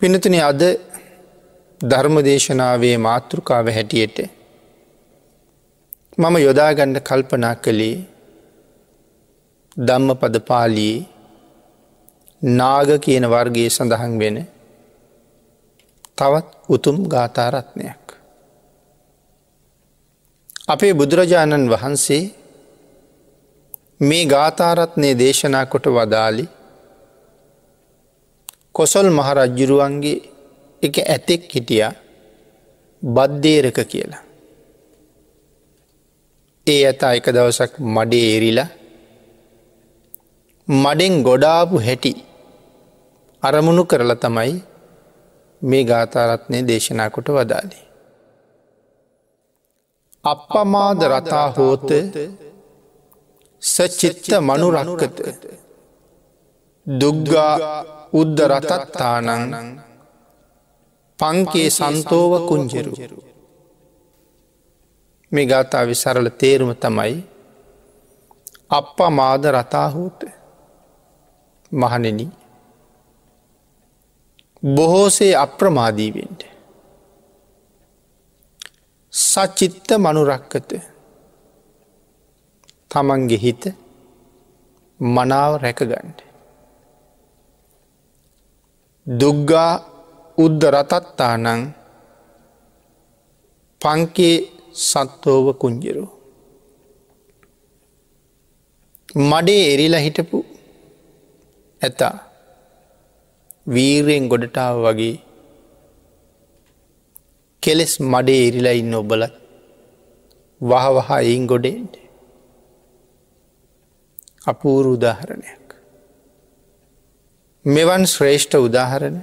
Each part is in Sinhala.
පිනතුන අද ධර්මදේශනාවේ මාතෘකාව හැටියට මම යොදාගණ්ඩ කල්පනා කළේ ධම්ම පද පාලී නාග කියන වර්ගයේ සඳහන් වෙන තවත් උතුම් ගාථාරත්නයක්. අපේ බුදුරජාණන් වහන්සේ මේ ගාථාරත්නය දේශනා කොට වදාලි කොසොල් මහරජ්ජුරුවන්ගේ එක ඇතෙක් හිටිය බද්ධේරක කියලා. ඒ ඇතා එක දවසක් මඩේ එරිලා මඩෙන් ගොඩාපු හැටි අරමුණු කරලා තමයි මේ ගාථාරත්නය දේශනා කොට වදාලි. අපපමාද රතා හෝත සචිත්ත මනුරක්කත දුග්ගා උද්ද රතත්තානං පංකේ සන්තෝව කුංජරු. මේ ගාථාව සරල තේරුම තමයි අප මාද රතාහූට මහනෙන බොහෝසේ අප්‍රමාදීවෙන්ට සච්චිත්ත මනුරක්කත. තමන්ගේ හිත මනාව රැකගන්ට. දුග්ගා උද්ද රතත්තානං පංකේ සත්තෝව කුංජරු. මඩේ එරිලා හිටපු ඇතා වීරයෙන් ගොඩටාව වගේ කෙලෙස් මඩේ එරිලා ඉන්න ඔබලත් වහ වහ එයින් ගොඩෙන්ට අපූරු උදාහරණයක්. මෙවන් ශ්‍රේෂ්ඨ උදාහරණ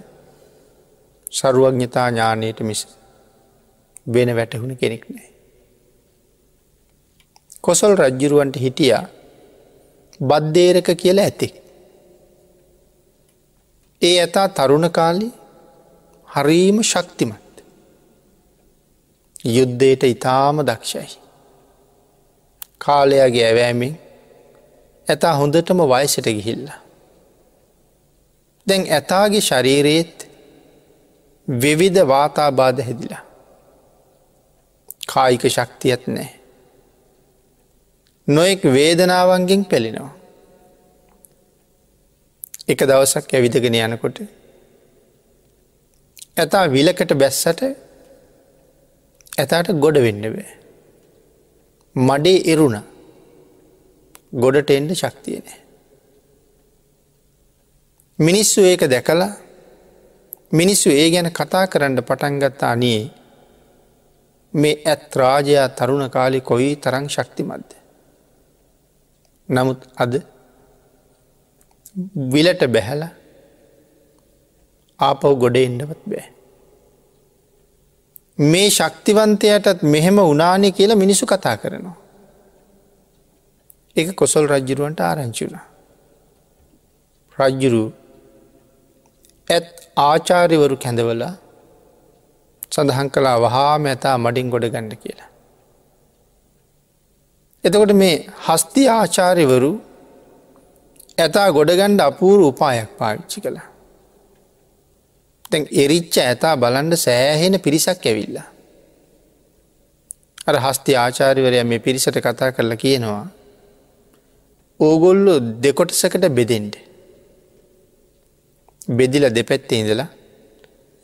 සරුවඥතා ඥානයට මිස වෙන වැටහුණ කෙනෙක් නෑ. කොසල් රජ්ජුරුවන්ට හිටියා බද්ධේරක කියල ඇති. ඒ ඇතා තරුණ කාලි හරීම ශක්තිමත්. යුද්ධයට ඉතාම දක්ෂයි. කාලයාගේ ඇවෑමෙන් ඇතා හොඳටම වයසට ගිහිල්ලා. දැන් ඇතාගේ ශරීරයේත් විවිධ වාතාබාධ හැදිලා. කායික ශක්තියත් නෑ. නොෙක් වේදනාවන්ගෙන් පෙළෙනවා. එක දවසක් ඇවිදගෙන යනකොට ඇතා විලකට බැස්සට ඇතාට ගොඩ වෙන්න බෑ. මඩේ එරුණ ගොඩට එන්ඩ ශක්තිය නෑ. මිනිස්සු ඒක දැකලා මිනිස්සු ඒ ගැන කතා කරන්න පටන්ගත්තා අනියේ මේ ඇත් රාජයා තරුණ කාලි කොයි තරං ශක්තිමත්ද. නමුත් අද විලට බැහැල ආපව් ගොඩ එන්නවත් බෑ. මේ ශක්තිවන්තයටත් මෙහෙම උනානය කියලා මිනිසු කතා කරනවා. එක කොසල් රජ්ජුරුවන්ට ආරංචිුණ. රජ්ජුරු ඇත් ආචාරිවරු කැඳවලා සඳහන් කලා වහා මැතා මඩින් ගොඩ ගණඩ කියලා. එතකොට මේ හස්ති ආචාරිවරු ඇතා ගොඩගණ්ඩ අපූරු උපායක් පාවිච්චි කළා. තැන් එරිච්ච ඇතා බලන්ඩ සෑහෙන පිරිසක් ඇවිල්ලා. අර හස්ති ආචාරිවරය මේ පිරිසට කතා කරලා කියනවා. ඕගොල්ලු දෙකොටසකට බෙදෙන්ට. බෙදිල දෙපැත්තේ ඉඳලා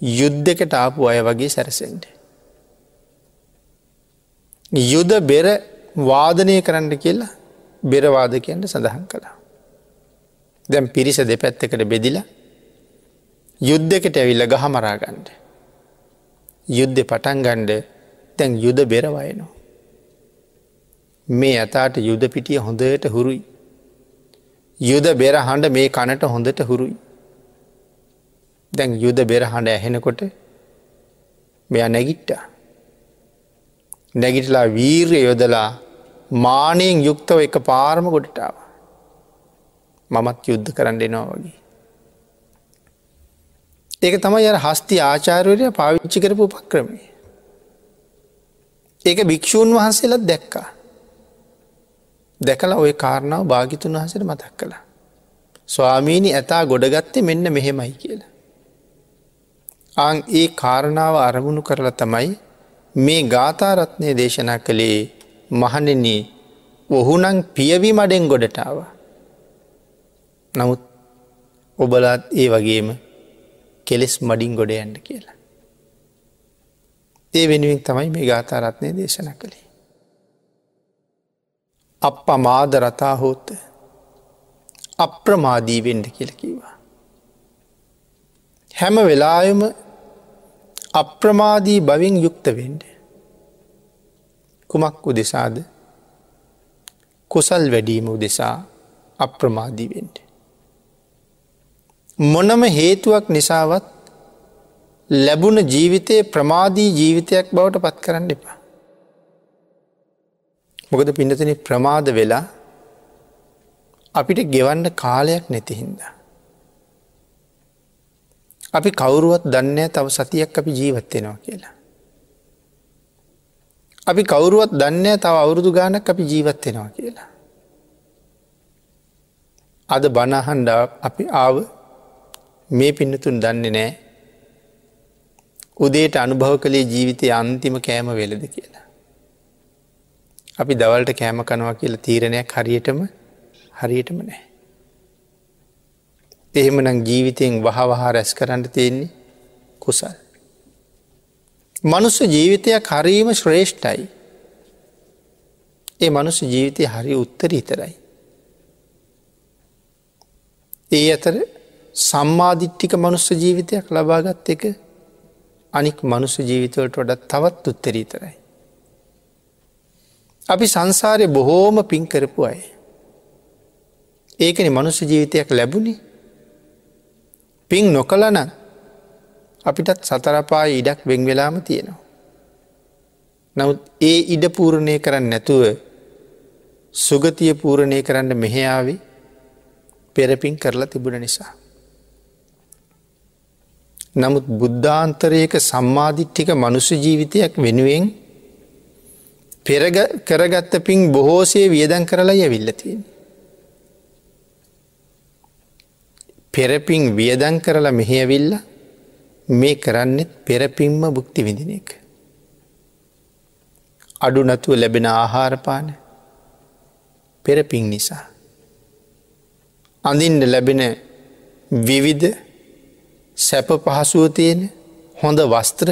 යුද්ධකට ආපු අය වගේ සැරසෙන්ට. යුද බෙර වාදනය කරන්න කියලා බෙරවාදකයන්ට සඳහන් කළා. දැම් පිරිස දෙපැත්තකට බෙදිලා යුද්ධකට ඇවිල්ල ගහ මරාගණ්ඩ. යුද්ධ පටන්ගණ්ඩ තැන් යුද බෙරවයනවා. මේ ඇතාට යුද පිටිය හොඳට හුරුයි. යුද බෙර හඬ මේ කනට හොඳට හුරුයි. දැන් යුද බෙර හඬ ඇහෙනකොට මෙය නැගිට්ටා. නැගිටලා වීර්ය යොදලා මානයෙන් යුක්තව එක පාරම ගොඩටාව. මමත් යුද්ධ කරන්න එනවා වගේ. ඒක තමයි අර හස්ති ආචාරවරය පාවිච්චි කරපු උපක්‍රමය. ඒක භික්‍ෂූන් වහන්සේලත් දැක්කා. දැකලා ඔය කාරණාව භාගිතුන් වහසට මතක් කළා. ස්වාමීණි ඇතා ගොඩගත්තේ මෙන්න මෙහෙමයි කියලා. අං ඒ කාරණාව අරමුණු කරලා තමයි මේ ගාථාරත්නය දේශනා කළේ මහනෙන ඔහුනං පියවි මඩෙන් ගොඩටාව. නමුත් ඔබලාත් ඒ වගේම කෙලෙස් මඩින් ගොඩ යන්න කියලා. ඒ වෙනුවෙන් තමයි මේ ගාථාරත්නය දේශන කළේ. අප මාද රතා හෝත අප්‍රමාදීවෙන්ඩ කියලකිවා. හැම වෙලායම අප්‍රමාදී බවින් යුක්ත වෙන්ඩ. කුමක් උදෙසාද කුසල් වැඩීම උදෙසා අප්‍රමාදී වෙන්ඩ. මොනම හේතුවක් නිසාවත් ලැබුණ ජීවිතය ප්‍රමාදී ජීවිතයක් බවට පත් කරන්න එපා. මොකද පිඩතන ප්‍රමාද වෙලා අපිට ගෙවන්න කාලයක් නැතිහින්දා. අපි කවුරුවත් දන්නේ තව සතියක් අපි ජීවත්වෙනවා කියලා. අපි කවුරුවත් දන්නේ තව අවුරුදු ගානක් අපි ජීවත්වෙනවා කියලා. අද බණහන්ඩ අපි ආව මේ පින්නතුන් දන්නේ නෑ උදේට අනුභව කළේ ජීවිතය අන්තිම කෑම වෙලද කියලා. අපි දවල්ට කෑම කනවා කියලා තීරණයක් හරියටම හරියටම නෑ. එහෙමනම් ජීවිතයෙන් වහවහා රැස් කරන්න තියෙන්නේ කුසල්. මනුස්ස ජීවිතයක් හරීම ශ්‍රේෂ්ඨයි. ඒ මනුස්ස ජීවිතය හරි උත්තර ඉතරයි. ඒ අතර සම්මාධිට්ටික මනුස්ස ජීවිතයක් ලබාගත් එක අනික් මනුස්ස ජීවිතවලට වඩත් තවත් උත්තරීතරයි. අපි සංසාරය බොහෝම පින් කරපු අය. ඒකන මනුස්ස ජීවිතයක් ලැබුණි පින් නොකලන අපිටත් සතරපා ඉඩක් වෙන් වෙලාම තියෙනවා. නමුත් ඒ ඉඩ පූරණය කරන්න නැතුව සුගතිය පූරණය කරන්න මෙහෙයාවි පෙරපින් කරලා තිබුණ නිසා. නමුත් බුද්ධාන්තරයක සම්මාධිට්ටික මනුස්ස ජීවිතයක් වෙනුවෙන් කරගත්ත පින් බොහෝසේ වියදන් කරලා යවිල්ලතින්. පෙරපින් වියදන් කරලා මෙහයවිල්ල මේ කරන්නෙත් පෙරපින්ම බුක්ති විඳින එක. අඩු නතුව ලැබෙන ආහාරපාන පෙරපින් නිසා. අඳින්ට ලැබෙන විවිධ සැප පහසුව තියෙන හොඳ වස්ත්‍ර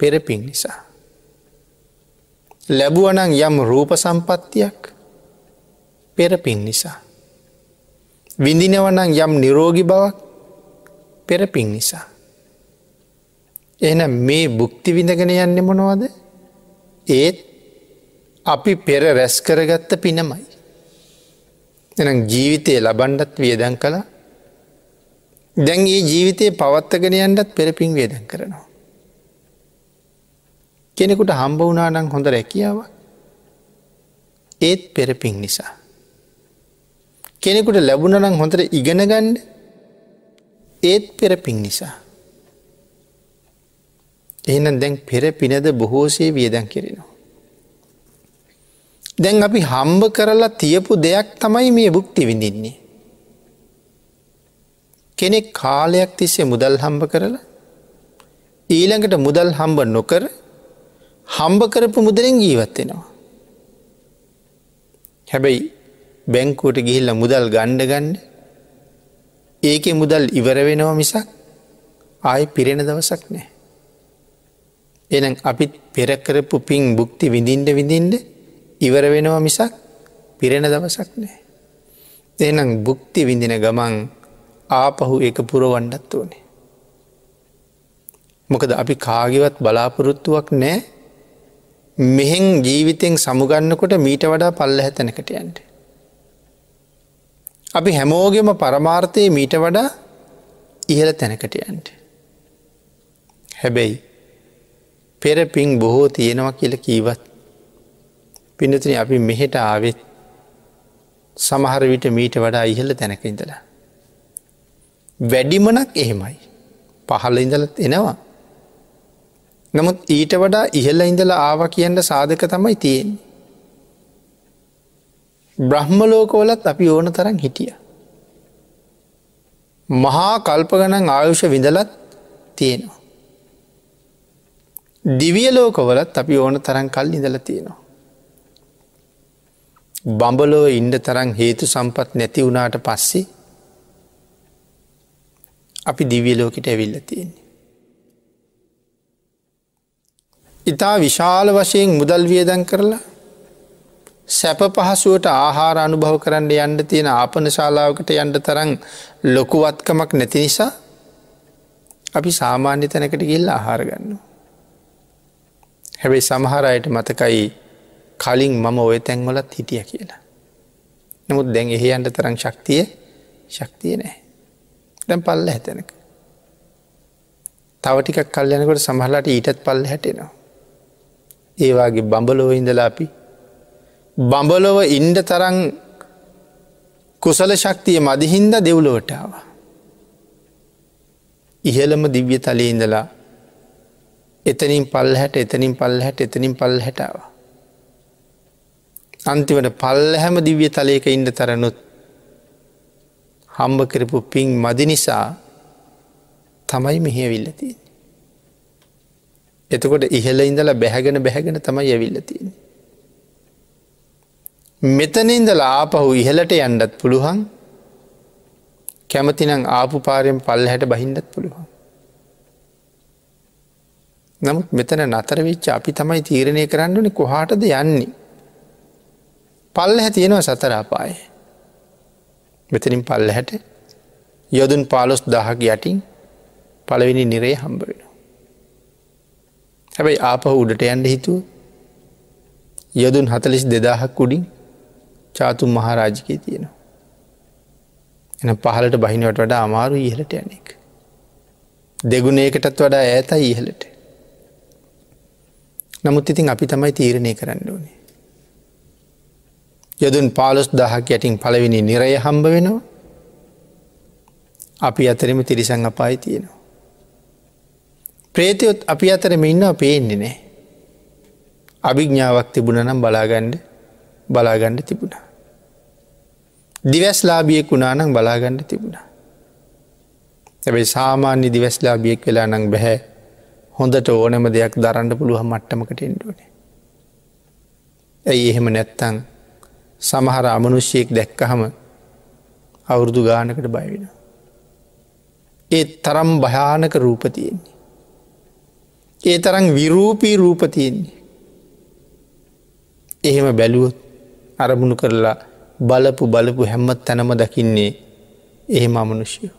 පෙරපින් නිසා. ලැබුවනං යම් රූප සම්පත්තියක් පෙරපින් නිසා. විඳිනවනං යම් නිරෝගි බවක් පෙරපින් නිසා. එන මේ බුක්ති විඳගෙන යන්න මොනවද ඒත් අපි පෙර රැස් කරගත්ත පිනමයි. එනම් ජීවිතය ලබන්ඩත් වියදන් කලා දැන් ඒ ජීවිතය පවත්තගෙන යන්ටත් පෙරපින් වේදන් කරනවා. කෙනෙකුට හම්බ වනානං හොඳ රැකියාව ඒත් පෙරපින් නිසා. කෙනෙකුට ලැබුණනං හොඳට ඉගෙනගණ්ඩ ඒත් පෙරපින් නිසා. එහනම් දැන් පෙර පිනද බොහෝසේ වියදන් කෙරෙනවා. දැන් අපි හම්බ කරලා තියපු දෙයක් තමයි මේ බුක්ති විඳින්නේ. කෙනෙක් කාලයක් තිස්සේ මුදල් හම්බ කරලා ඊළඟට මුදල් හම්බ නොකර හම්බ කරපු මුදලින් ජීවත්වෙනවා. හැබැයි බැංකුවට ගිහිල්ල මුදල් ගණ්ඩ ගන්න ඒක මුදල් ඉවර වෙනව මිසක් ආය පිරෙන දවසක් නෑ. එනම් අපිත් පෙරකරපු පින් බුක්ති විඳින්ට විඳින්ට ඉවර වෙනවා මිසක් පිරෙන දවසක් නෑ. එනම් බුක්ති විඳින ගමන් ආපහු එක පුරවණ්ඩත් ඕනේ. මොකද අපි කාගවත් බලාපොරොත්තුවක් නෑ මෙහෙන් ජීවිතෙන් සමුගන්නකොට මීට වඩා පල්ල හැතැනකට යන්ට. අපි හැමෝගෙම පරමාර්ථය මීට වඩා ඉහළ තැනකට යන්ට. හැබැයි පෙර පින් බොහෝ තියෙනවා කියල කීවත් පිනතින අපි මෙහෙට ආවෙත් සමහර විට මීට වඩා ඉහළ තැනක ඉඳලා. වැඩිමනක් එහෙමයි. පහල ඉඳලත් එනවා. නමුත් ඊට වඩා ඉහල්ල ඉඳලා ආව කියන්න සාධක තමයි තියෙන්. බ්‍රහ්මලෝකෝලත් අපි ඕන තරන් හිටිය. මහා කල්ප ගණන් ආයුෂ විඳලත් තියෙනවා. දිවිය ලෝකවලත් අපි ඕන තරන් කල් ඉඳල තියෙනවා. බඹලෝ ඉන්ඩ තරන් හේතු සම්පත් නැති වුණාට පස්සේ අපි දිවිය ලෝකට ඇවිල්ල තියෙන්නේ. ඉතා විශාල වශයෙන් මුදල් වියදන් කරලා සැප පහසුවට ආහාර අනුභව කරන්න යන්න තියෙන ආපන ශාලාවකට යන්ට තරන් ලොකුවත්කමක් නැති නිසා අපි සාමාන්‍ය තැනකට ගිල්ල ආහාර ගන්න. හැබැයි සමහරයට මතකයි කලින් මම ඔය තැන්වලත් හිටිය කියලා. නමුත් දැන් එහි අන්ට තරං ශක්තිය ශක්තිය නෑ. දැම් පල්ල හැතැනක. තවටිකක් කල්යනකොට සමහලාට ඊටත් පල්ල හැටෙනවා. ඒවාගේ බඹලෝ ඉඳලා අපි බඹලොව ඉන්ඩ තරන් කුසල ශක්තිය මදිහින්ද දෙව්ලොවටාව. ඉහළම දිව්‍ය තලේ ඉඳලා එතනින් පල් හැට එතනින් පල් හැට එතනින් පල් හැටාව. අන්තිවට පල්ල හැම දිව්‍ය තලයක ඉන්ඩ තරනුත් හම්බ කරපු පින් මදි නිසා තමයි මෙහවිල්ලතිය. එතකොට ඉහල ඉඳලා බැහැගෙන බැහැගෙන තමයි ඇවිල්ලතියන්නේ. මෙතනින්දල ආපහු ඉහලට යන්ඩත් පුළුවන් කැමතිනං ආපු පාරයෙන් පල්ල හැට බහින්ඩත් පුළුවන්. නමුත් මෙතන නතර වෙච්ච අපි තමයි තීරණය කරන්නනි කොහාටද යන්නේ. පල්ල හැතියෙනවා සතරාපාය. මෙතනින් පල්ල හැට යොදුන් පාලොස් දහක් යටින් පළවෙනි නිරේ හම්බ වෙන. හැබැයි ආපහ උඩට යන්ඩ හිතුව යොදුන් හතලිස් දෙදාහක් උඩින් චාතුම් මහරාජිකය තියෙනවා. එන පහලට බහිනවට වඩා අමාරු ඉහලට යනෙක්. දෙගුණේකටත් වඩා ඇතයි ඉහලට. නමුත් ඉතින් අපි තමයි තීරණය කරන්න ඕනේ. යොදුන් පාලොස් දහක් යටින් පළවෙනි නිරය හම්බ වෙනවා අපි අතරම තිරිසං අපායි තියෙනවා. ප්‍රේතයොත් අපි අතරම ඉන්නවා පේන්නේ නෑ. අභිග්ඥාවක් තිබුණ නම් බලාගණ්ඩ බලාගණ්ඩ තිබුණා. දිවැස්ලාබියෙක් වුණානං බලාගණ්ඩ තිබුණා. ඇැබයි සාමාන්‍ය දිවැස්ලාබියෙක් වෙලා නං බැහැ හොඳට ඕනම දෙයක් දරන්න පුළුව මට්ටමකට එන්ඩුවනේ. ඇයි එහෙම නැත්තං සමහර අමනුෂ්‍යයෙක් දැක්කහම අවුරුදු ගානකට බයවෙන. ඒ තරම් භයානක රූපතියෙන්නේ. ඒ තරම් විරූපී රූපතියෙන්නේ. එහෙම බැලුවොත් අරමුණු කරලා බලපු බලපු හැම්මත් තැනම දකින්නේ එහෙම අමනුෂ්‍යයෝ.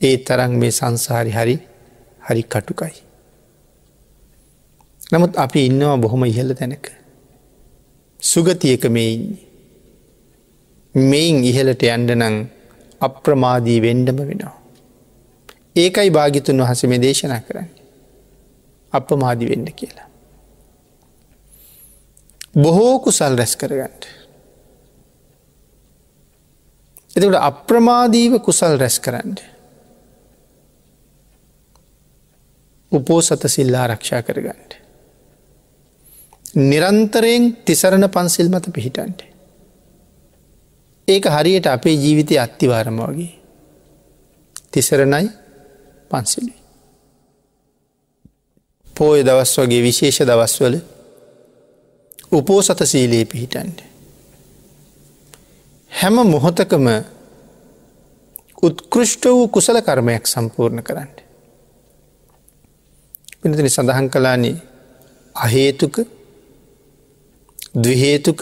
ඒ තරන් මේ සංසාරි හරි හරි කටුකයි. නමුත් අපි ඉන්නවා බොහොම ඉහල තැනක. සුගතියක මේ ඉන්නේ. මෙයින් ඉහලට යන්ඩ නං අප්‍රමාදී වෙන්ඩම වෙනවා. ඒකයි භාගිතුන් වහස මේ දේශනා කරන්නේ. අපමාදි වෙන්න කියලා. බොහෝ කුසල් රැස් කරගන්නට. එතකට අප්‍රමාදීව කුසල් රැස් කරන්න. උපෝසත සිල්ලා ආරක්ෂා කරගන්නට. නිරන්තරයෙන් තිසරණ පන්සිල් මත පිහිටන්ට. ඒක හරියට අපේ ජීවිතය අත්තිවාරම වගේ. තිසරණයි පන්සිලි. පෝය දවස් වගේ විශේෂ දවස්වල උපෝසත සීලයේ පිහිටන්ට. හැම මොහොතකම උත්කෘෂ්ට වූ කුසල කර්මයක් සම්පූර්ණ කරන්න. පිනතින සඳහන් කලානේ අහේතුක දහේතුක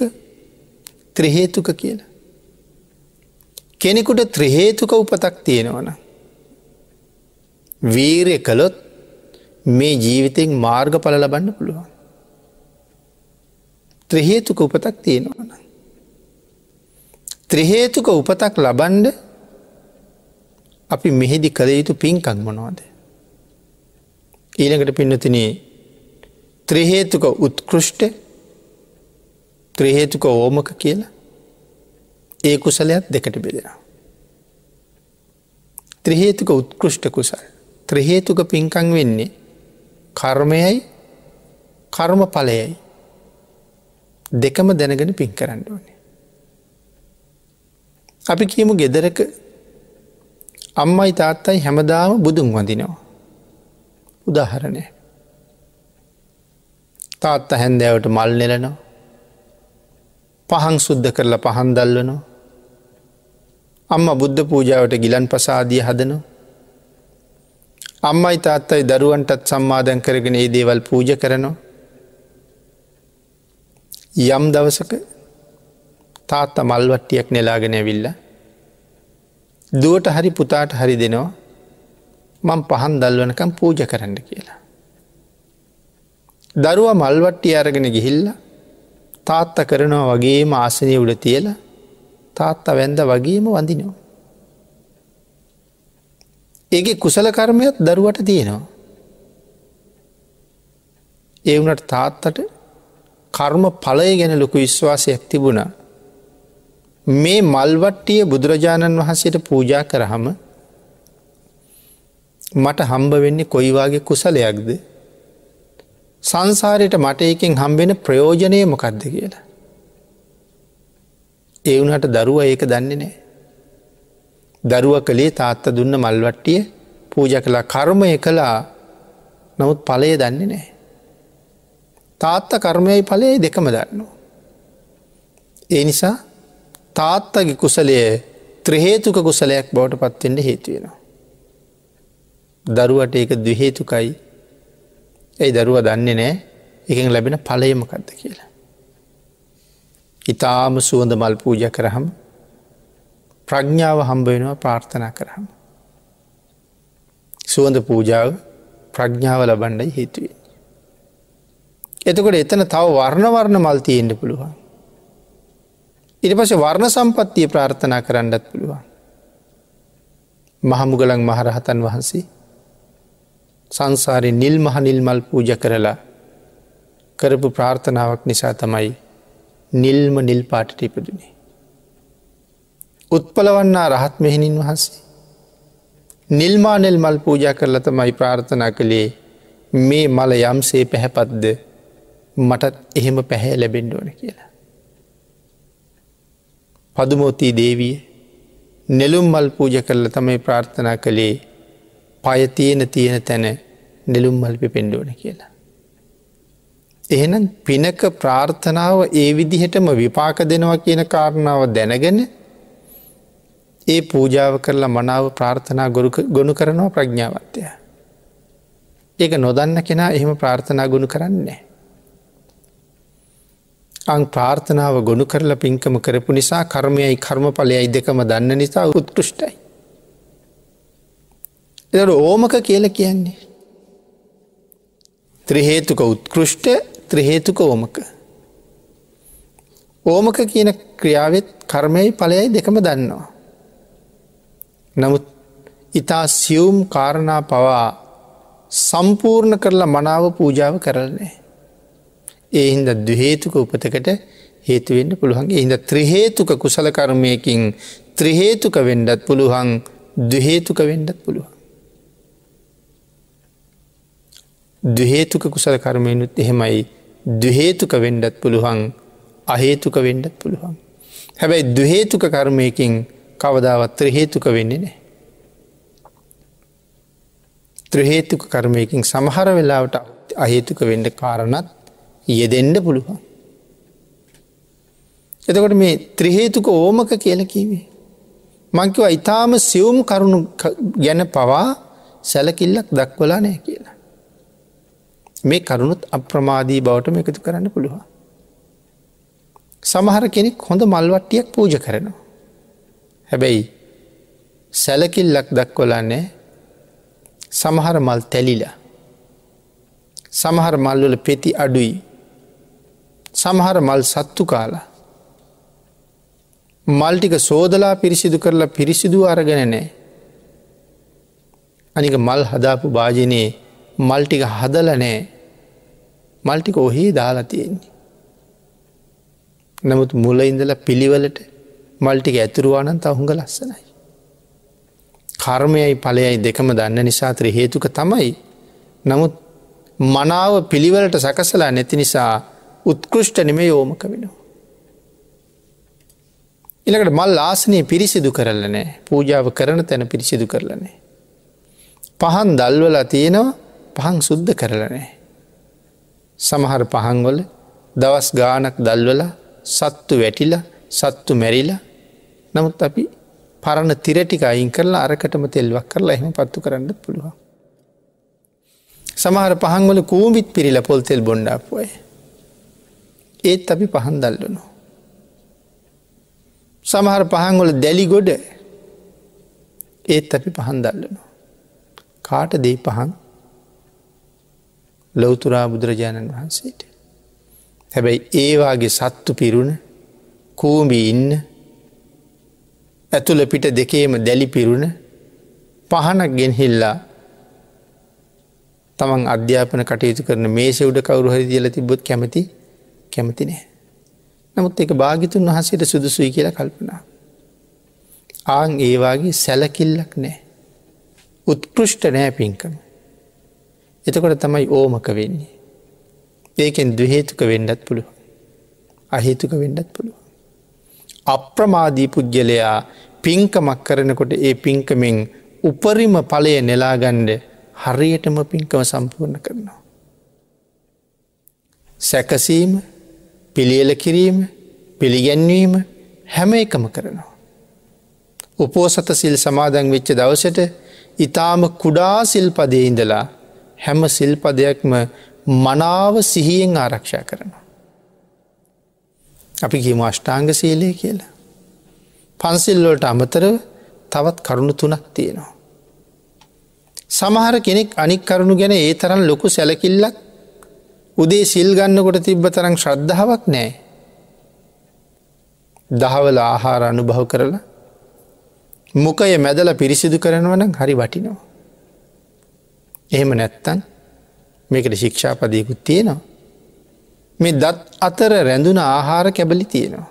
ත්‍රහේතුක කියලා. කෙනෙකුට ත්‍රහේතුක උපතක් තියෙනවන. වීරය කළොත් මේ ජීවිතෙන් මාර්ග පල ලබන්න පුළුවන්. ත්‍රහේතුක උපතක් තියෙනවන. ත්‍රහේතුක උපතක් ලබන්ඩ අපි මෙහිදි කළ යුතු පින්කක් මොනවාද. ඊළඟට පින්නතිනේ ත්‍රහේතුක උත්කෘෂ්ට ත්‍රහේතුක ඕමක කියලා ඒ කුසලයක් දෙකට බෙදෙනවා. ත්‍රහේතුක උත්කෘෂ්ට කුසල් ත්‍රහේතුක පින්කං වෙන්නේ කර්මයයි කර්ම පලයයි දෙකම දැනගෙන පින් කරන්න ඕනේ. අපි කියමු ගෙදරක අම්මයි තාත්තයි හැමදාම බුදුන් වඳිනවා. උදාහරණය. තාත්ත හැන්දෑවට මල් නෙලනවා. පහන් සුද්ධ කරලා පහන් දල්වනවා. අම්ම බුද්ධ පූජාවට ගිලන් පසාදිය හදනවා. අම්මයි තාත්තයි දරුවන්ටත් සම්මාධන් කරගෙන ඒ දේවල් පූජ කරනවා. යම් දවසක තාත්ත මල්වට්ටියක් නෙලාගෙන ඇවිල්ල. දුවට හරි පුතාට හරි දෙනවා මං පහන් දල්වනකම් පූජ කරන්න කියලා. දරුව මල්වට්ටි අරගෙන ගිහිල්ල තාත්ත කරනවා වගේම ආසනය උඩ තියලා තාත්ත වැන්ද වගේම වඳිනවා. ඒගේ කුසල කර්මයත් දරුවට තියෙනවා. ඒ වනට තාත්තට කර්ම පලය ගැන ලොකු විශ්වාසයක් තිබුණා. මේ මල්වට්ටිය බුදුරජාණන් වහන්සේට පූජා කරහම මට හම්බ වෙන්නේ කොයිවාගේ කුසලයක්ද සංසාරයට මට එකින් හම්බෙන ප්‍රයෝජනය මොකක්ද කියලා. ඒ වුණට දරුව ඒක දන්නේ නෑ. දරුව කළේ තාත්ත දුන්න මල්වට්ටිය පූජ කලා කර්මය කළා නමුත් පලය දන්නේ නෑ. තාත්ත කර්මයයි පලයයි දෙකම දන්නවා. ඒ නිසා තාත්තගේ කුසලය ත්‍රහේතුක කුසලයක් බවට පත්වෙන්ට හේතුවෙනවා. දරුවට ඒක දහේතුකයි ඇයි දරුව දන්නේ නෑ එකෙන් ලැබෙන පලයමකක්ද කියලා. ඉතාම සුවඳ මල් පූජ කරහම ප්‍රඥ්ඥාව හම්බ වෙනවා ප්‍රාර්ථනා කරහම. සුවඳ පූජාව ප්‍රඥ්ඥාව ලබන්ඩයි හේතුවේ. එතකොට එතන තව වර්ණවර්ණ මල් තියෙන්ට පුළුවන්. ඉට පස වර්ණ සම්පත්තිය ප්‍රාර්ථනා කරන්නත් පුළුවන්. මහමුගලන් මහරහතන් වහන්සේ සංසාරය නිල් මහ නිල්මල් පූජ කරලා කරපු ප්‍රාර්ථනාවක් නිසා තමයි නිල්ම නිල් පාටට ඉපදුනේ. උත්පලවන්නා රහත් මෙහෙණින් වහන්සේ. නිල්මානෙල් මල් පූජ කරලා තමයි ප්‍රාර්ථනා කළේ මේ මල යම්සේ පැහැපත්ද මටත් එහෙම පැහැ ලැබෙන්ඩෝන කියලා. පදුමෝතී දේවිය නෙළුම් මල් පූජ කරල තමයි ප්‍රාර්ථනා කළේ පය තියෙන තියෙන තැන නෙළුම් මල්පි පෙන්ඩෝන කියලා. එහෙනම් පිනක ප්‍රාර්ථනාව ඒ විදිහටම විපාක දෙනවා කියන කාරණාව දැනගෙන ඒ පූජාව කරලා මනාව ප්‍රාර්ථනා ගොුණු කරනවා ප්‍රඥාවත්වය. ඒක නොදන්න කෙනා එහෙම ප්‍රාර්ථනා ගුණු කරන්නේ. අං ප්‍රාර්ථනාව ගොුණු කරලා පින්කම කරපු නිසා කර්මයයි කර්මඵලයයි දෙකම දන්න නිසා උත්කෘෂ්ටයි. එතට ඕමක කියල කියන්නේ. ත්‍රහේතුක උත්කෘෂ්ට ත්‍රහේතුක ඕමක. ඕමක කියන ක්‍රියාවත් කර්මයයි පලයයි දෙකම දන්නවා. නමුත් ඉතා සියුම් කාරණා පවා සම්පූර්ණ කරලා මනාව පූජාව කරන්නේ. ඒ හින්ද දහේතුක උපතකට හේතුවෙන්ට පුළුවන්ගේ හිද ත්‍රහේතුක කුසල කර්මයකින් ත්‍රහේතුක වෙන්ඩත් පුළුවන් දහේතුක වෙන්ඩත් පුළුවන්. දහේතුක කුසල කර්මයනුත් එහෙමයි දහේතුක වෙන්ඩත් පුළුවන් අහේතුක වෙන්ඩත් පුළුවන්. හැබැයි දහේතුක කර්මයකින් කවදාවත් ත්‍රහේතුක වෙන්නේ නෑ. ත්‍රහේතුක කර්මයකින් සමහර වෙලාවට අහේතුක වෙන්ඩ කාරණත් යෙදෙන්ඩ පුළුවන්. එතකොට මේ ත්‍රහේතුක ඕමක කියල කීවේ. මංකිව ඉතාම සියුම් කරුණු ගැන පවා සැලකිල්ලක් දක්වලා නෑ කියලා. මේ කරුණුත් අප්‍රමාදී බවටම එකතු කරන්න පුළුවන්. සමහර කෙනෙක් හොඳ මල්වට්ටියක් පූජ කරනවා. හැබැයි සැලකිල්ලක් දක්වලන්නේ සමහර මල් තැලිලා සමහර මල්වල පෙති අඩුයි සමහර මල් සත්තු කාලා මල්ටික සෝදලා පිරිසිදු කරලා පිරිසිදු අරගෙන නෑ අනික මල් හදාපු භාජනයේ මල්ටික හදල නෑ මල්ටික ඔහේ දාලා තියෙන්නේ. නමුත් මුල ඉඳල පිළිවලට මල්ටික ඇතුරුවානන් තහුඟ ලස්සනයි. කර්මයයි පලයයි දෙකම දන්න නිසාතර හේතුක තමයි. නමුත් මනාව පිළිවලට සකසලා නැති නිසා උත්කෘෂ්ට නෙමේ යෝමක වෙනවා. ඉළකට මල් ආසනය පිරිසිදු කරලනෑ පූජාව කරන තැන පිරිසිදු කරලනේ. පහන් දල්වලා තියෙනවා පහන් සුද්ධ කරලනෑ. සමහර පහන්වල දවස් ගානක් දල්වල සත්තු වැටිල සත්තු මැරිලා නමුත් අපි පරණ තිරටික අයින් කරලා අරකටම තෙල්වක් කරලා එහෙම පත්තු කරන්න පුළුවන්. සමහර පහන්වල කූමිත් පිරිල පොල්තෙල් බොන්්ඩාපුය. ඒත් අපි පහන් දල්ලනවා. සමහර පහන්වල දැලි ගොඩ ඒත් අපි පහන් දල්ලනවා. කාට දේ පහන් ලොවතුරා බුදුරජාණන් වහන්සේට. හැබැයි ඒවාගේ සත්තු පිරුණ කූම්බි ඉන්න ඇතුළ පිට දෙකේම දැලි පිරුණ පහනක් ගෙන්හිල්ලා තමන් අධ්‍යාපන කටයුතු කරන මේ සෙව්ඩ කවරු හරි දියල තිබොත් කැමති කැමති නෑ. නමුත් එක භාගිතුන් වහසට සුදුසුයි කියලා කල්පනා. ආං ඒවාගේ සැලකිල්ලක් නෑ. උත්කෘෂ්ට නෑ පින්කම. එතකොට තමයි ඕමක වෙන්නේ. ඒකෙන් දහේතුක වෙන්නත් පුළුව. අහේතුක වෙන්නත් පුළුව. අප්‍රමාදී පුද්ගලයා පින්කමක් කරනකොට ඒ පින්කමෙන් උපරිම පලය නෙලාගණ්ඩ හරියටම පින්කම සම්පූර්ණ කරනවා. සැකසීම පිළියල කිරීම පිළිගැන්වීම හැම එකම කරනවා. උපෝසත සිල් සමාදන් වෙච්ච දවසට ඉතාම කුඩා සිල්පදය ඉඳලා හැම සිල්පදයක්ම මනාව සිහියෙන් ආරක්ෂා කරනවා. අපි කියම අෂ්ටාංග සීලය කියලා. පන්සිල්ලෝට අමතරව තවත් කරුණු තුනක් තියෙනවා. සමහර කෙනෙක් අනික් කරුණු ගැන ඒ තරන් ලොකු සැලකිල්ලක් උදේ සිල් ගන්නකොට තිබ්බ තරම් ශ්‍රද්ධාවක් නෑ. දහවල ආහාර අනුභව කරලා මොකය මැදල පිරිසිදු කරනවන හරි වටිනවා. එහෙම නැත්තන් මේකට ශික්ෂාපදයකුත් තියෙනවා. මේ දත් අතර රැඳුන ආහාර කැබලි තියෙනවා.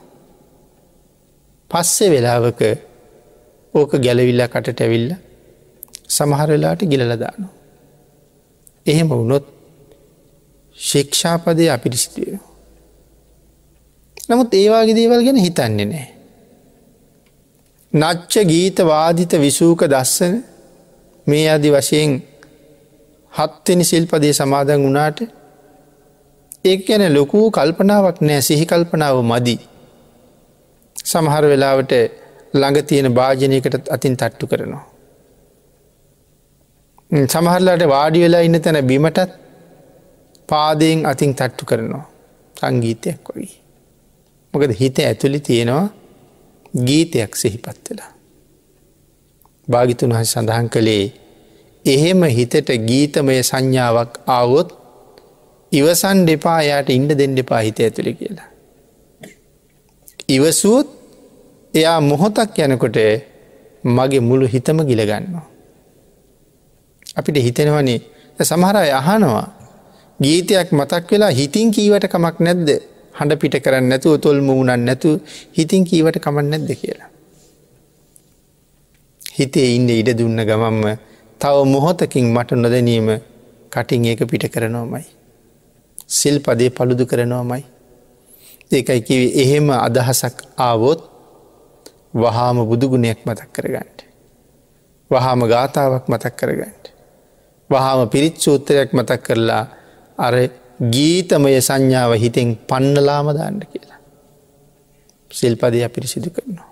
පස්සෙ වෙලාවක ඕක ගැලවිල්ල කටට ඇවිල්ල සමහරලාට ගිලලදානවා. එහෙම වුණොත් ශික්ෂාපදය අපිරිසිතිය. නමුත් ඒවාගේ දේවල් ගැන හිතන්නේ නෑ. නච්ච ගීත වාදිත විසූක දස්සන මේ අදි වශයෙන් හත්වෙනි සිල්පදේ සමාදන් වනාට ඒ ගැන ලොකූ කල්පනාවක් නෑ සිහි කල්පනාව මදි. සමහර වෙලාවට ළඟ තියෙන භාජනයකට අතින් තට්ටු කරනවා. සමහරලාට වාඩි වෙලා ඉන්න තැන බිමටත් පාදයෙන් අතින් තට්ටු කරනවා සංගීතයක් වගේ. මොකද හිත ඇතුළි තියෙනවා ගීතයක් සිහිපත් වෙලා. භාගිතුන් හස සඳහන් කළේ එහෙම හිතට ගීතමය සංඥාවක් ආවොත් ඉවසන් දෙපා යායට ඉන්ඩ දෙන්න දෙපා හිත ඇතුළි කියලා. ඉවසුවොත් එයා මොහොතක් යනකොට මගේ මුළු හිතම ගිලගන්නවා. අපිට හිතෙනවනේ සමහරය අහනවා ගීතයක් මතක් වෙලා හිතින් කීවට කමක් නැද්ද හඬ පිට කරන්න නැතුව තොල් මුණන් නැතු හිතින් කීවට කමක් නැද්ද කියලා. හිතේ ඉන්න ඉඩ දුන්න ගමම්ම තව මොහොතකින් මට නොදැනීම කටින් ඒක පිට කරනවාමයි. සිල් පදේ පළුදු කරනවාමයි. ඒකයි කිව එහෙම අදහසක් ආවොත් වහාම බුදුගුණයක් මතක් කරගන්නට. වහාම ගාථාවක් මතක් කරගන්නට. වහාම පිරිත් සූත්‍රයක් මතක් කරලා අර ගීතමය සංඥාව හිතෙන් පන්නලාම දාන්න කියලා. සිල්පදය පිරිසිදු කරනවා.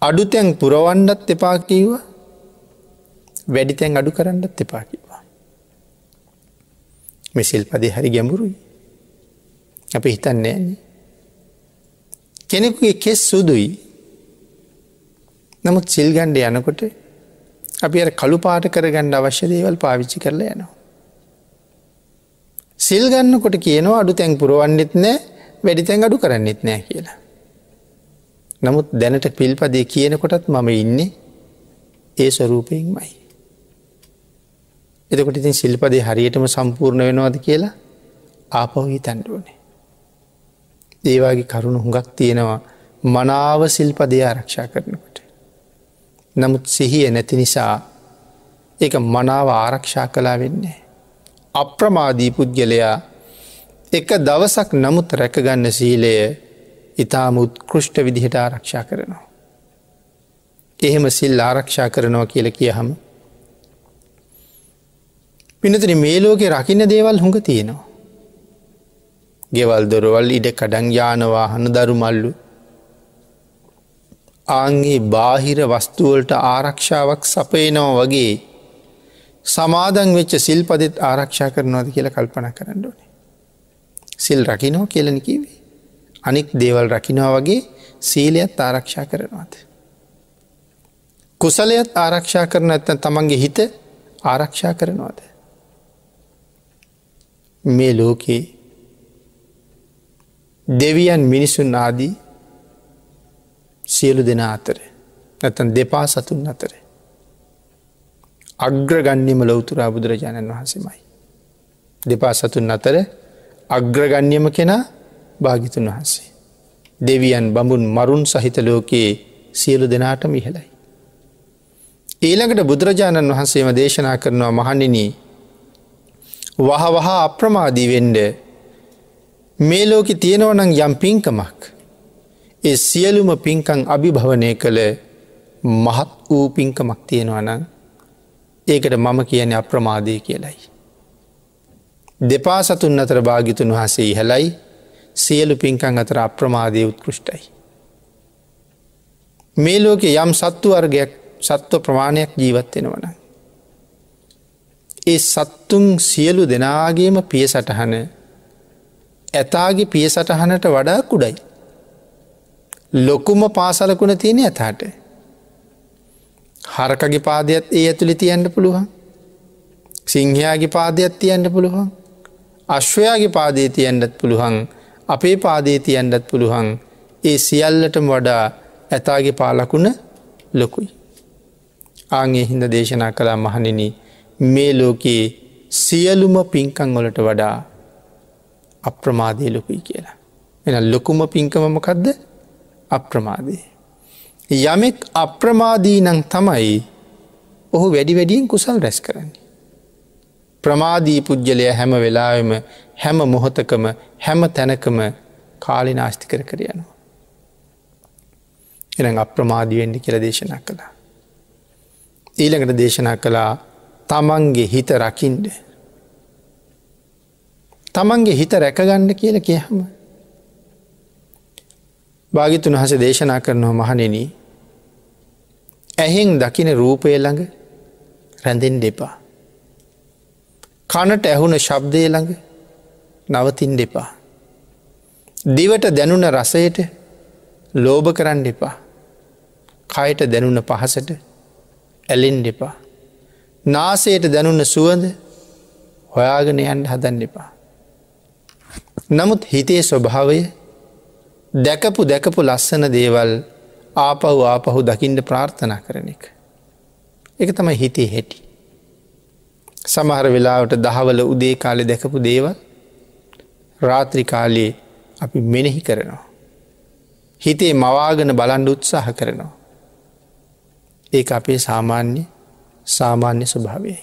අඩුතැන් පුරවන්ඩත් එපා කීව වැඩිතැන් අඩු කරන්නත් එපා කිවා. මෙසිල්පදේ හරි ගැඹුරුයි. අප හිතන්නේ ඇන්නේ. කෙනෙකුගේ කෙස් සුදුයි නමුත් සිල්ගණ්ඩ යනකොට අපි අර කළු පාට කරගණ්ඩ අවශ්‍ය දේවල් පාවිච්චි කරලා යනවා. සිල් ගන්නකොට කියනවා අඩු තැන් පුරුවන්නෙත් නෑ වැඩි තැන් අඩු කරන්නෙත් නෑ කියලා. නමුත් දැනට පිල්පදේ කියනකොටත් මම ඉන්නේ ඒ ස්වරූපයෙන් මයි. එතකොට ඉතින් සිල්පදේ හරියටම සම්පූර්ණ වෙනවාද කියලා ආපවහි තැන්ඩුවනේ. ඒවාගේ කරුණු හුඟක් තියෙනවා මනාව සිල්පදය ආරක්ෂා කරනකොට. නමුත් සිහිය නැති නිසා ඒක මනාව ආරක්ෂා කලා වෙන්නේ. අප්‍රමාදී පුද්ගලයා එක දවසක් නමුත් රැකගන්න සීලය ඉතාම උත්කෘෂ්ට විදිහට ආරක්ෂා කරනවා. එහෙම සිල් ආරක්ෂා කරනවා කියල කියහම. පිනතන මේ ලෝකෙ රකින්න දේවල් හොඟ තියෙනවා. ගෙවල් දොරවල් ඉඩ කඩන් යානවාහන දරුමල්ලු ආන්ගේ බාහිර වස්තුවලට ආරක්ෂාවක් සපයනවා වගේ සමාදන් වෙච්ච සිල් පදෙත් ආරක්ෂා කරනවාද කියලා කල්පන කරන්න ඕනේ. සිල් රකිනෝ කියලනකිවේ. අනික් දේවල් රකිනවා වගේ සීලයත් ආරක්ෂා කරනවාද. කුසලයත් ආරක්ෂා කරන ඇත්ත තමන්ගේ හිත ආරක්ෂා කරනවාද. මේ ලෝකයේ දෙවියන් මිනිසුන් ආදී සියලු දෙන අතර නැතන් දෙපා සතුන් අතර. අග්‍රගන්්‍යම ලොවතුරා බුදුරජාණන් වහන්සේමයි. දෙපා සතුන් අතර අග්‍රගන්්‍යම කෙනා භාගිතුන් වහන්සේ. දෙවියන් බඹුන් මරුන් සහිත ලෝකයේ සියලු දෙනාටම ඉහලයි. ඊළඟට බුදුරජාණන් වහන්සේම දේශනා කරනවා මහනිනී වහ වහා අප්‍රමාදී වෙන්ඩ මේ ලෝකෙ තියෙනවනං යම් පින්කමක් ඒ සියලුම පින්කං අභිභවනය කළ මහත් වූ පින්කමක් තියෙනවනං ඒකට මම කියන අප්‍රමාදය කියලයි. දෙපා සතුන් අතර භාගිතුන් වහසේ ඉහලයි සියලු පින්කං අතර අප්‍රමාදය උත්කෘෂ්ටයි. මේ ලෝකෙ යම් සත්තු වර්ගයක් සත්ව ප්‍රමාණයක් ජීවත්වෙනවන. ඒ සත්තුන් සියලු දෙනාගේම පිය සටහන ඇතාගේ පිය සටහනට වඩා කුඩයි. ලොකුම පාසලකුණ තියෙන ඇතාට. හරකගේ පාදයක් ඒ ඇතුළි තියන්න පුළුවන්. සිංහයාගේ පාදයක් තියන්න පුළුවන්. අශ්වයාගේ පාදේ තියන්ඩත් පුළුවන් අපේ පාදේ තියන්ඩත් පුළුවන් ඒ සියල්ලටම වඩා ඇතාගේ පාලකුණ ලොකුයි. ආගේ හින්ද දේශනා කලා මහනින මේ ලෝකයේ සියලුම පින්කං වලට වඩා අප්‍රමාදය ලොකුයි කියලා. එන ලොකුම පින්කමමකක්ද අප්‍රමාදය. යමෙක් අප්‍රමාදී නං තමයි ඔහු වැඩි වැඩියෙන් කුසල් රැස් කරන්නේ. ප්‍රමාදී පුද්ගලය හැම වෙලාවෙම හැම මොහොතකම හැම තැනකම කාලි නාස්ති කර කර යනවා. එන අප්‍රමාදියෙන්ඩි කියල දේශනා කළා. ඊළඟට දේශනා කළා තමන්ගේ හිත රකිින්ඩ. තමන්ගේ හිත රැකගණ්ඩ කියල කියහම. භාගිතුන් හස දේශනා කරනවා මහනෙන ඇහෙන් දකින රූපය ළඟ රැඳෙන් දෙපා. කනට ඇහුන ශබ්දය ළඟ නවතින් දෙපා. දිවට දැනුන රසයට ලෝභ කරන්න එපා. කයට දැනුන පහසට ඇලෙන් දෙපා. නාසයට දැනුන්න සුවඳ හොයාගෙන යන්ට හදන්න එපා. නමුත් හිතේ ස්වභාවය දැකපු දැකපු ලස්සන දේවල් ආපහු ආපහු දකිින්ට ප්‍රාර්ථනා කරන එක. එක තමයි හිතේ හැටි. සමහර වෙලාවට දහවල උදේ කාලෙ දැකපු දේවල් රාත්‍රිකාලයේ අපි මෙනෙහි කරනවා. හිතේ මවාගෙන බලන්ඩ උත්සාහ කරනවා. ඒ අපේ සාමාන්‍ය සාමාන්‍ය ස්වභාවයයි.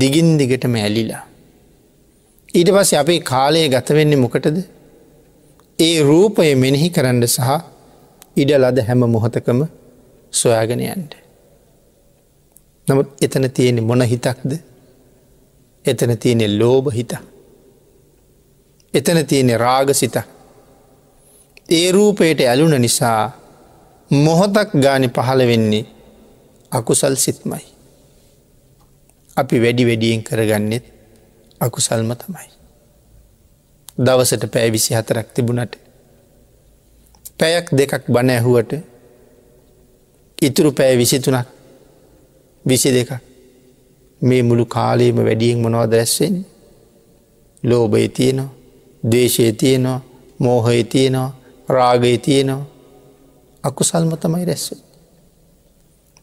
දිගින් දිගටම ඇලිලා. ඊට පස්ස අපේ කාලය ගතවෙන්නේ මොකටද ඒ රූපය මෙනෙහි කරන්න සහ ඉඩ ලද හැම මොහොතකම සොයාගෙනයන්ට. නමුත් එතන තියෙන මොන හිතක්ද එතන තියෙනෙ ලෝභ හිත. එතන තියෙනෙ රාග සිත. ඒ රූපයට ඇලුන නිසා මොහොතක් ගානි පහළ වෙන්නේ අකුසල් සිත්මයි. අපි වැඩි වැඩියෙන් කරගන්නෙත් අකුසල්ම තමයි. දවසට පෑ විසි හතරක් තිබුණට පැයක් දෙකක් බණ ඇහුවට ඉතුරු පෑ විසිතුනක් විසි දෙක මේ මුළු කාලයේම වැඩියෙන් මොනවද රැස්වෙන් ලෝබය තියනවා දේශය තියනවා මෝහය තියනවා රාගය තියනවා අකුසල්ම තමයි රැස්ව.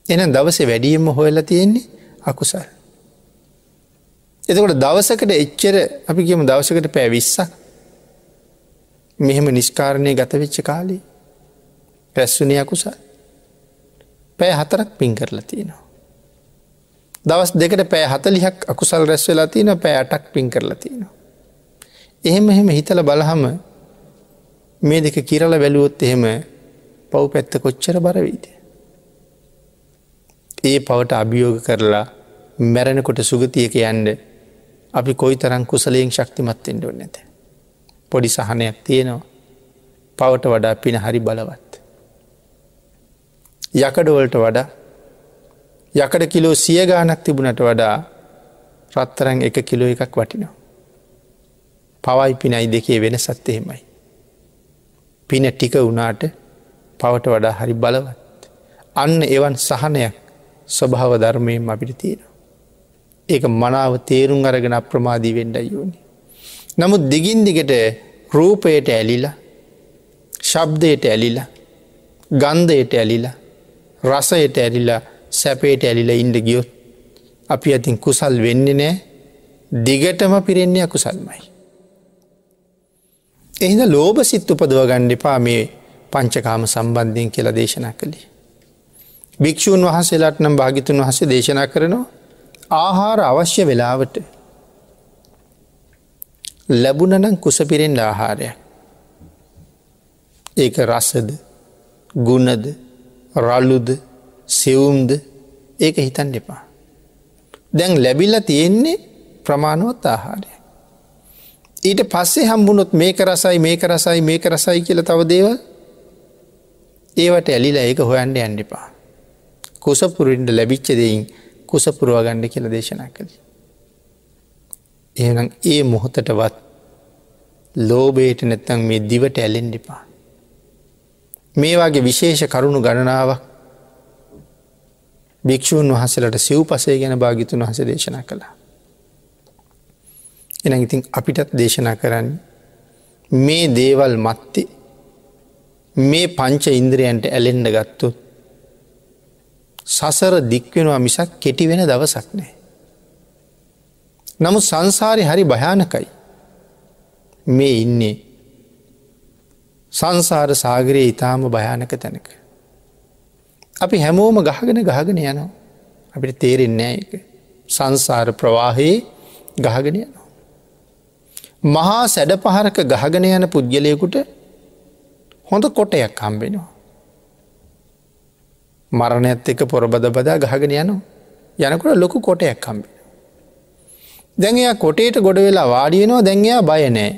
එන දවස වැඩියම්ම හොයලා තියෙන්නේ අකුසල්. එතකොට දවසකට එච්චර අපි කියම දවසකට පැවිස්සක් මෙහෙම නිස්කාරණය ගතවෙච්ච කාලේ රැස්වනය අකුසල් පෑ හතරක් පින් කරලා තියෙනවා. දවස් දෙකට පෑ හතලිහක් අකුසල් රැස් වෙලා තියෙන පෑ අටක් පින් කරලා තියෙනවා. එහෙම එහෙම හිතල බලහම මේ දෙක කිරල බැලුවොත් එහෙම පව් පැත්ත කොච්චර බරවීද. ඒ පවට අභියෝග කරලා මැරණකොට සුගතියක යන්ඩ අපි කොයි තරං කුසලයෙන් ශක්තිමත්තෙන්ට නැත. පොඩි සහනයක් තියෙනවා පවට වඩා පින හරි බලවත්. යකඩවලට වඩා යකඩ කිලෝ සිය ගානක් තිබුණට වඩා රත්තරං එක කිලෝ එකක් වටිනවා. පවයි පිනයි දෙකේ වෙන සත්තහෙමයි. පින ටික වුණාට පවට වඩා හරි බලවත්. අන්න එවන් සහනයක් ස්වභාව ධර්මයෙන් අපිට තියෙන. ඒක මනාව තේරුම් අරගෙන අප්‍රමාදී වෙන්ඩ යෝනි. නමුත් දිගින් දිගට රූපයට ඇලිලා ශබ්දයට ඇලිලා ගන්ධයට ඇලිලා රසයට ඇලිලා සැපේට ඇලිලා ඉන්ඩ ගියොත් අපි ඇතින් කුසල් වෙන්න නෑ දිගටම පිරෙන්නේ අකුසල්මයි. එහිද ලෝබ සිත් උපදව ගණ්ඩිපා මේ පංචකාම සම්බන්ධයෙන් කියලා දේශනා කළේ. භික්‍ෂූන් වහසේලාට නම් භාගිතුන් වහස දේශනා කරනවා ආහාර අවශ්‍ය වෙලාවට ලැබුණනම් කුසපිරෙන්ට ආහාරයක්. ඒක රසද ගුණද රල්ලුද සෙවුම්ද ඒක හිතන් දෙපා. දැන් ලැබිල්ල තියෙන්නේ ප්‍රමාණුවත් ආහාරය. ඊට පස්සේ හම්බුණොත් මේක රසයි මේක රසයි මේක රසයි කියල තව දේවල් ඒවට ඇලිලා ඒක හොයන්ඩ ඇන්ඩිපා. කුසපුරින්ට ලැබිච්ච දෙයින් කුසපුරුවගණ්ඩ කියල දේශනා කළ. එනම් ඒ මොහොතටවත් ලෝබේට නැත්තං මේ දිවට ඇලෙන්ඩිපා. මේ වගේ විශේෂ කරුණු ගණනාවක් භික්‍ෂූන් වහසලට සිව් පසේ ගැන භාගිතුන් වහස දේශනා කළා. එන ඉතින් අපිටත් දේශනා කරන්න මේ දේවල් මත්ති මේ පංච ඉන්ද්‍රයන්ට ඇලෙන්ඩ ගත්තුත් සසර දික්වෙනවා මිසක් කෙටි වෙන දවසක් නෑ. නමුත් සංසාරය හරි භයානකයි මේ ඉන්නේ සංසාර සාගරයේ ඉතාම භයානක තැනක. අපි හැමෝම ගහගෙන ගහගෙන යනවා අපිට තේරෙන්නේ එක සංසාර ප්‍රවාහයේ ගහගෙන යනවා. මහා සැඩ පහරක ගහගෙන යන පුද්ගලයකුට හොඳ කොටයක් හම්බෙනවා. මරණඇත් එක පොරබද බදා ගහගෙන යනවා යනකොට ලොකු කොටයක් කම්බෙන. දැන්යා කොටේට ගොඩ වෙලා වාඩියනවා දැන්යා බයනෑ.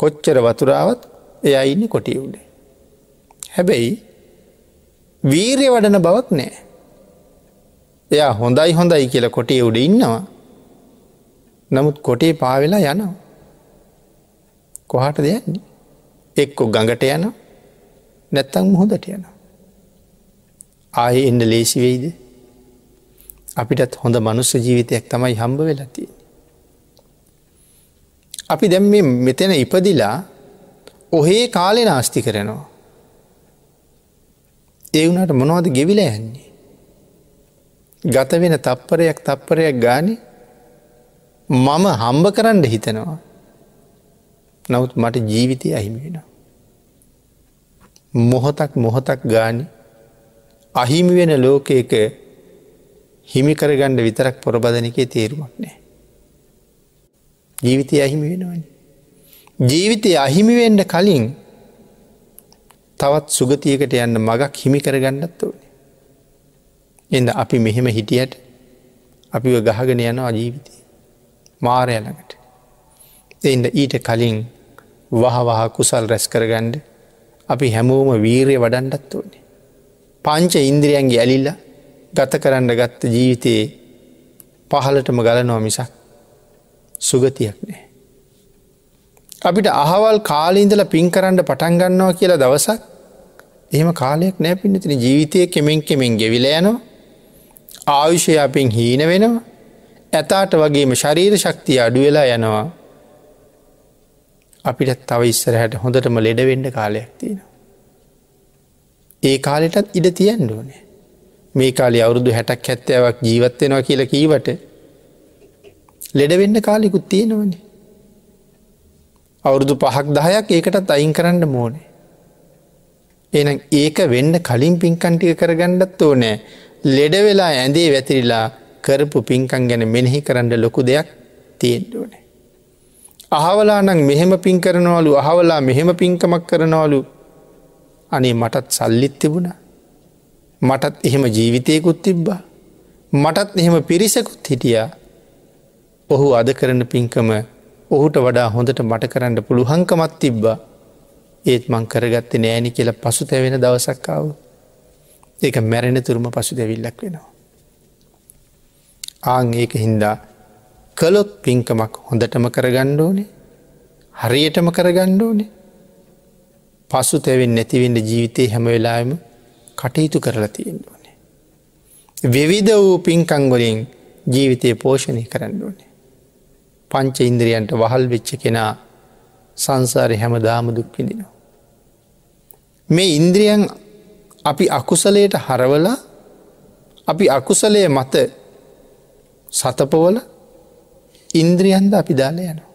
කොච්චර වතුරාවත් එයා ඉන්න කොටිය උඩේ. හැබැයි වීරය වඩන බවක් නෑ. එයා හොඳයි හොඳයි කියල කොටේ උඩ ඉන්නවා. නමුත් කොටේ පාවෙලා යනවා. කොහට දෙයන්නේ. එක්කො ගඟට යන නැත්තං මුහොදට යනවා. ආය එන්න ලේසිවෙයිද අපිටත් හොඳ මනුස්ස ජීවිතයක් තමයි හම්බ වෙලතිය. අපි දැම් මෙතන ඉපදිලා ඔහේ කාලෙ නාස්ති කරනවා. ඒ වුණට මොනවද ගෙවිල යන්නේ. ගත වෙන තප්පරයක් තප්පරයක් ගාන මම හම්බ කරන්න හිතනවා. නවත් මට ජීවිතය අහිමි වෙන. මොහොතක් මොහොතක් ගානි අහිමි වෙන ලෝකයක හිමිකරගණ්ඩ විතරක් පොරබදනකේ තේරුමක් නෑ. ජීවිතය අහිමි වෙනවන. ජීවිතය අහිමිවෙන්ඩ කලින් තවත් සුගතියකට යන්න මගක් හිමි කරගන්නත් ඕන. එද අපි මෙහෙම හිටියට අපි ගහගෙන යනවා ජීවිතය මාරයනකට. එන්ද ඊට කලින් වහවහ කුසල් රැස් කරගණ්ඩ අපි හැමෝම වීරය වඩන්ඩත් ඕනේ. පංච ඉන්ද්‍රියන්ගේ ඇලිල්ල ගත කරන්න ගත්ත ජීවිතයේ පහලටම ගලනවා මිසක් සුගතියක් නෑ. අපිට අහවල් කාලීන්දල පින් කරන්න පටන්ගන්නවා කියලා දවසක් එහෙම කාලයක් නෑ පින්නතින ජීවිතය කෙමෙන් කෙමෙන් ගෙවිල යනවා ආවිෂය අපෙන් හීන වෙනවා ඇතාට වගේම ශරීර ශක්තිය අඩු වෙලා යනවා අපිට තව ඉස්සරහට හොඳටම ලෙඩවෙඩ කාලයක් තියෙන. ඒ කාලෙටත් ඉඩ තියන්න ඕනේ. මේ කාලි අවුරුදු හැටක් හැත්තෑවක් ජීවත්වෙනවා කියල කීවට ලෙඩවෙන්න කාලිකුත් තියෙනවනේ. අවුරුදු පහක් දහයක් ඒකටත් අයින් කරන්න මෝනේ. එන ඒක වෙන්න කලින් පින්කන්ටික කරගන්නත් ඕනෑ ලෙඩ වෙලා ඇඳේ වැතිරිලා කරපු පින්කන් ගැන මෙනෙහි කරන්න ලොකු දෙයක් තියෙන්ට ඕනේ. අහවලා නං මෙහෙම පින් කරනවලු අහවලා මෙහෙම පින්කමක් කරනවලු අනේ මටත් සල්ලිත් තිබුණ මටත් එහෙම ජීවිතයකුත් තිබ්බා මටත් එහෙම පිරිසකුත් හිටියා ඔහු අද කරන පින්කම ඔහුට වඩා හොඳට මට කරන්න පුළුහංකමත් තිබ්බා ඒත් මං කරගත්තේ නෑනි කියල පසු තැවෙන දවසක්කාව ඒක මැරෙන තුරුම පසු දැවිල්ලක් වෙනවා. ආං ඒක හින්දා කළොත් පින්කමක් හොඳටම කරගණ්ඩෝනේ හරියටම කරගණ්ඩෝනේ පසු තැවෙන් නැතිවෙන්න ජීවිතය හැම වෙලාම කටයුතු කරලා තියෙන්න්න ඕනේ. විවිධ වූ පින්කංගොලින් ජීවිතය පෝෂණය කරන්න ඕනේ. පංච ඉන්ද්‍රියන්ට වහල් වෙච්ච කෙනා සංසාරය හැම දාම දුක්විදිනවා. මේ ඉන්ද්‍රියන් අපි අකුසලයට හරවලා අපි අකුසලය මත සතපවල ඉන්ද්‍රියන්ද අපි දාල යනවා.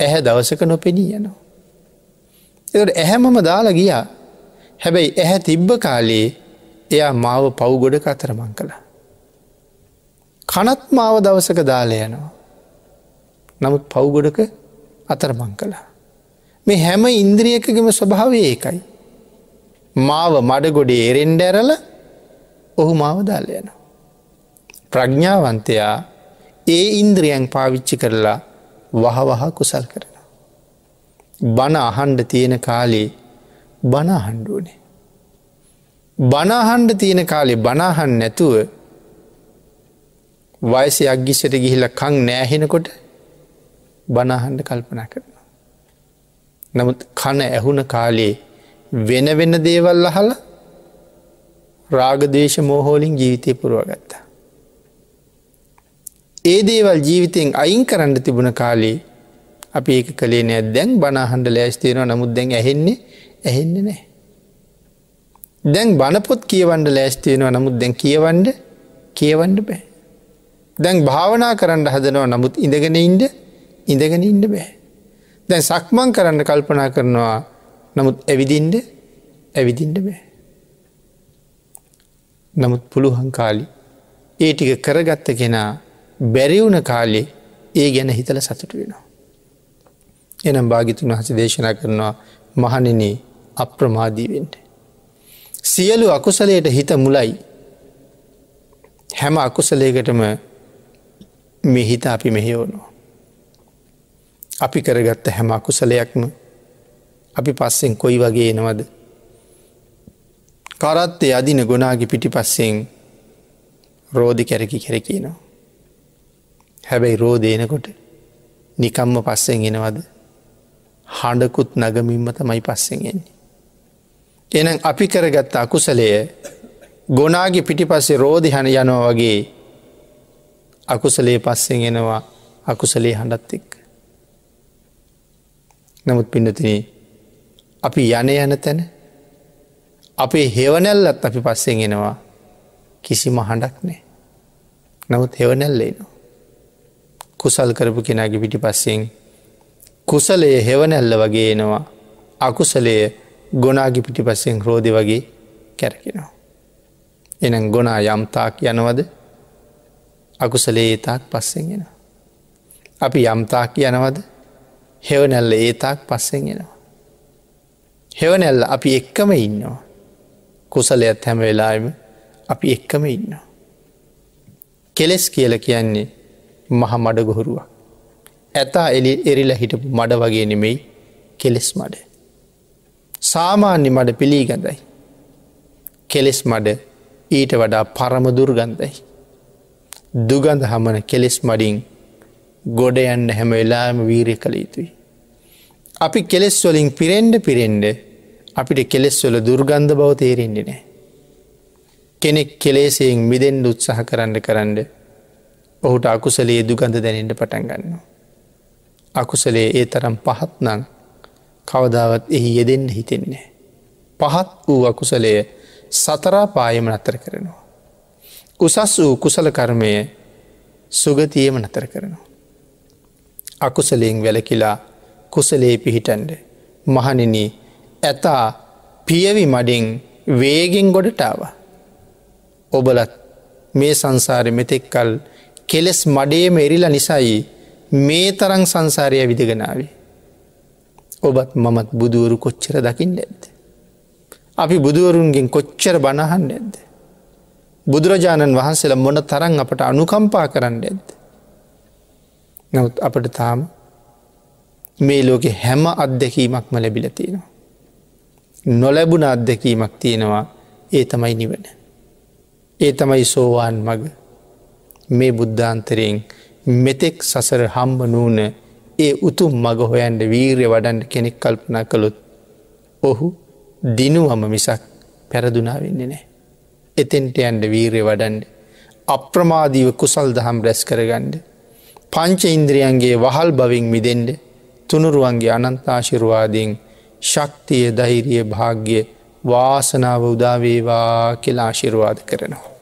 ඇහැ දවසක නොපෙනී යනවා. එකට ඇහැමම දාලා ගියා හැබැයි ඇහැ තිබ්බ කාලයේ එයා මාව පව්ගොඩ කතරමං කළා. කනත් මාව දවසක දාල යනවා. නමුත් පව්ගොඩක අතරමං කළා. මේ හැම ඉන්ද්‍රියකගම ස්වභාවය ඒකයි. මාව මඩගොඩේ එරෙන්ඩ ඇරල ඔහු මාව දාල යනවා. ප්‍රඥාවන්තයා ඒ ඉන්ද්‍රියන් පාවිච්චි කරලා වහවහ කුසල් කරනවා. බණ අහන්ඩ තියෙන කාලේ බණහන්ඩුවනේ. බණහන්ඩ තියෙන කාලේ බනාහන් නැතුව වයස අග්ගිස්සට ගිහිල කං නෑහෙනකොට බනාහන්ඩ කල්පනා කරනවා. නමුත් කන ඇහුන කාලේ වෙන වෙන්න දේවල් අහල රාගදේශ මෝහෝලින් ජීවිතය පුරුවගත්තා. ඒ දේවල් ජීවිතයෙන් අයින් කරන්න තිබුණ කාලේ අපි ඒක කළේ නෑ දැන් බනාහන්ඩ ලෑස්තියෙනවා නමුත් දැන් ඇහෙන්නේ ඇහෙන්නේ නෑ. දැන් බණපොත් කියවන්ඩ ලෑස්තියෙනවා නමුත් දැන් කියවන්ඩ කියවන්ඩ බෑ. දැන් භාවනා කරන්න හදනවා නමුත් ඉඳගෙන ඉන්ඩ ඉඳගෙන ඉන්ඩ බෑ. දැන් සක්මන් කරන්න කල්පනා කරනවා නමුත් ඇවිදින්ඩ ඇවිදින්ඩ බෑ. නමුත් පුළුහන් කාලි ඒ ටික කරගත්ත කෙනා බැරිවුණ කාලේ ඒ ගැන හිතල සතුට වෙනවා. එනම් භාගිතුන් වහස දේශනා කරනවා මහනන අප්‍රමාදීවෙන්ට. සියලු අකුසලයට හිත මුලයි හැම අකුසලයකටම මෙහිත අපි මෙහෙවනවා. අපි කරගත්ත හැම අකුසලයක්ම අපි පස්සෙන් කොයි වගේ එනවද. කරත්තේ අදින ගොනාගි පිටි පස්සෙන් රෝධි කැරකි කැරකිනවා. හැබැයි රෝධයනකොට නිකම්ම පස්සෙන් එනවද හඬකුත් නගමින්ම තමයි පස්සෙන් එන්නේ. එනම් අපි කරගත්ත අකුසලය ගොනාගේ පිටි පස්සේ රෝධහන යනවා වගේ අකුසලේ පස්සෙන් එනවා අකුසලේ හඬත් එක්ක. නමුත් පින්නතින අපි යන යන තැන අපේ හෙවනැල්ලත් අපි පස්සෙන් එනවා කිසිම හඬක් නෑ. නමුත් හෙවනැල්ලේනවා. කුසල් කරපු කෙනගේ පිටි පස්සෙන් කුසලය හෙවනැල්ල වගේ එනවා අකුසලය ගොනාගි පිටි පස්සෙන් රෝධ වගේ කැරකෙනවා. එනම් ගොනා යම්තාක් යනවද අකුසලේ ඒතාක් පස්සෙන් එෙන. අපි යම්තාක් යනවද හෙවනැල්ල ඒතාක් පස්සෙන් එෙනවා. හෙවනැල්ල අපි එක්කම ඉන්නවා. කුසලයත් හැම වෙලාම අපි එක්කම ඉන්නවා. කෙලෙස් කියල කියන්නේ මහ මඩ ගොහුරුවක්. ඇතා එලි එරිල හිටපු මඩ වගේ නෙමෙයි කෙලෙස් මඩ. සාමාන්‍ය මඩ පිළිගඳයි. කෙලෙස් මඩ ඊට වඩා පරම දුර්ගන්ධයි. දුගඳ හමන කෙලෙස් මඩින් ගොඩ යන්න හැම වෙලාම වීරය කළ යුතුයි. අපි කෙලෙස් වලින් පිරෙන්ඩ පිරෙන්ඩ අපිට කෙලෙස්වල දුර්ගන්ධ බව තේරෙන්ඩි නෑ. කෙනෙක් කෙලේසයෙන් මිදෙන්ඩ උත්සාහ කරන්න කරන්න ඔහුට අකුසලේ දුගඳ දැනෙන්ට පටන් ගන්නවා. අකුසලේ ඒ තරම් පහත් නං කවදාවත් එහි යෙදෙන්න්න හිතෙන්නේ. පහත් වූ අකුසලය සතරා පායම නතර කරනවා. උසස් වූ කුසල කර්මය සුගතියම නතර කරනවා. අකුසලයෙන් වැලකිලා කුසලේ පිහිටන්ඩ මහනින ඇතා පියවි මඩින් වේගෙන් ගොඩටාව. ඔබලත් මේ සංසාර මෙතෙක් කල් කෙලෙස් මඩේම එරිලා නිසයි මේ තරං සංසාරය විදිගෙනාවේ. ඔබත් මමත් බුදුවරු කොච්චර දකිින් ඇත්ද. අපි බුදුවරුන්ගෙන් කොච්චර බණහන් ඇද්ද. බුදුරජාණන් වහන්සේල මොන තරන් අපට අනුකම්පා කරන්න ඇද්ද. නවත් අපට තාම මේ ලෝකෙ හැම අත්දැකීමක්ම ලැබිල තියෙනවා. නොලැබුණ අත්දැකීමක් තියෙනවා ඒ තමයි නිවන. ඒ තමයි සෝවාන් මග මේ බුද්ධාන්තරයෙන් මෙතෙක් සසර හම්බ නූන ඒ උතුම් මග හොයන්ට වීරය වඩන්ඩ කෙනෙක් කල්පනා කළොත් ඔහු දිනුවම මිසක් පැරදුනා වෙන්නේ නෑ. එතෙන්ට යන්ඩ වීරය වඩන්ඩ. අප්‍රමාදීව කුසල් දහම් රැස් කරගණ්ඩ. පංච ඉන්ද්‍රියන්ගේ වහල් බවින් මිදෙන්ඩ තුනුරුවන්ගේ අනන්තාශිරවාදයෙන් ශක්තිය දෛරිය භාග්‍ය වාසනාව උදාවේවා කියලා ආශිරවාද කරනවා.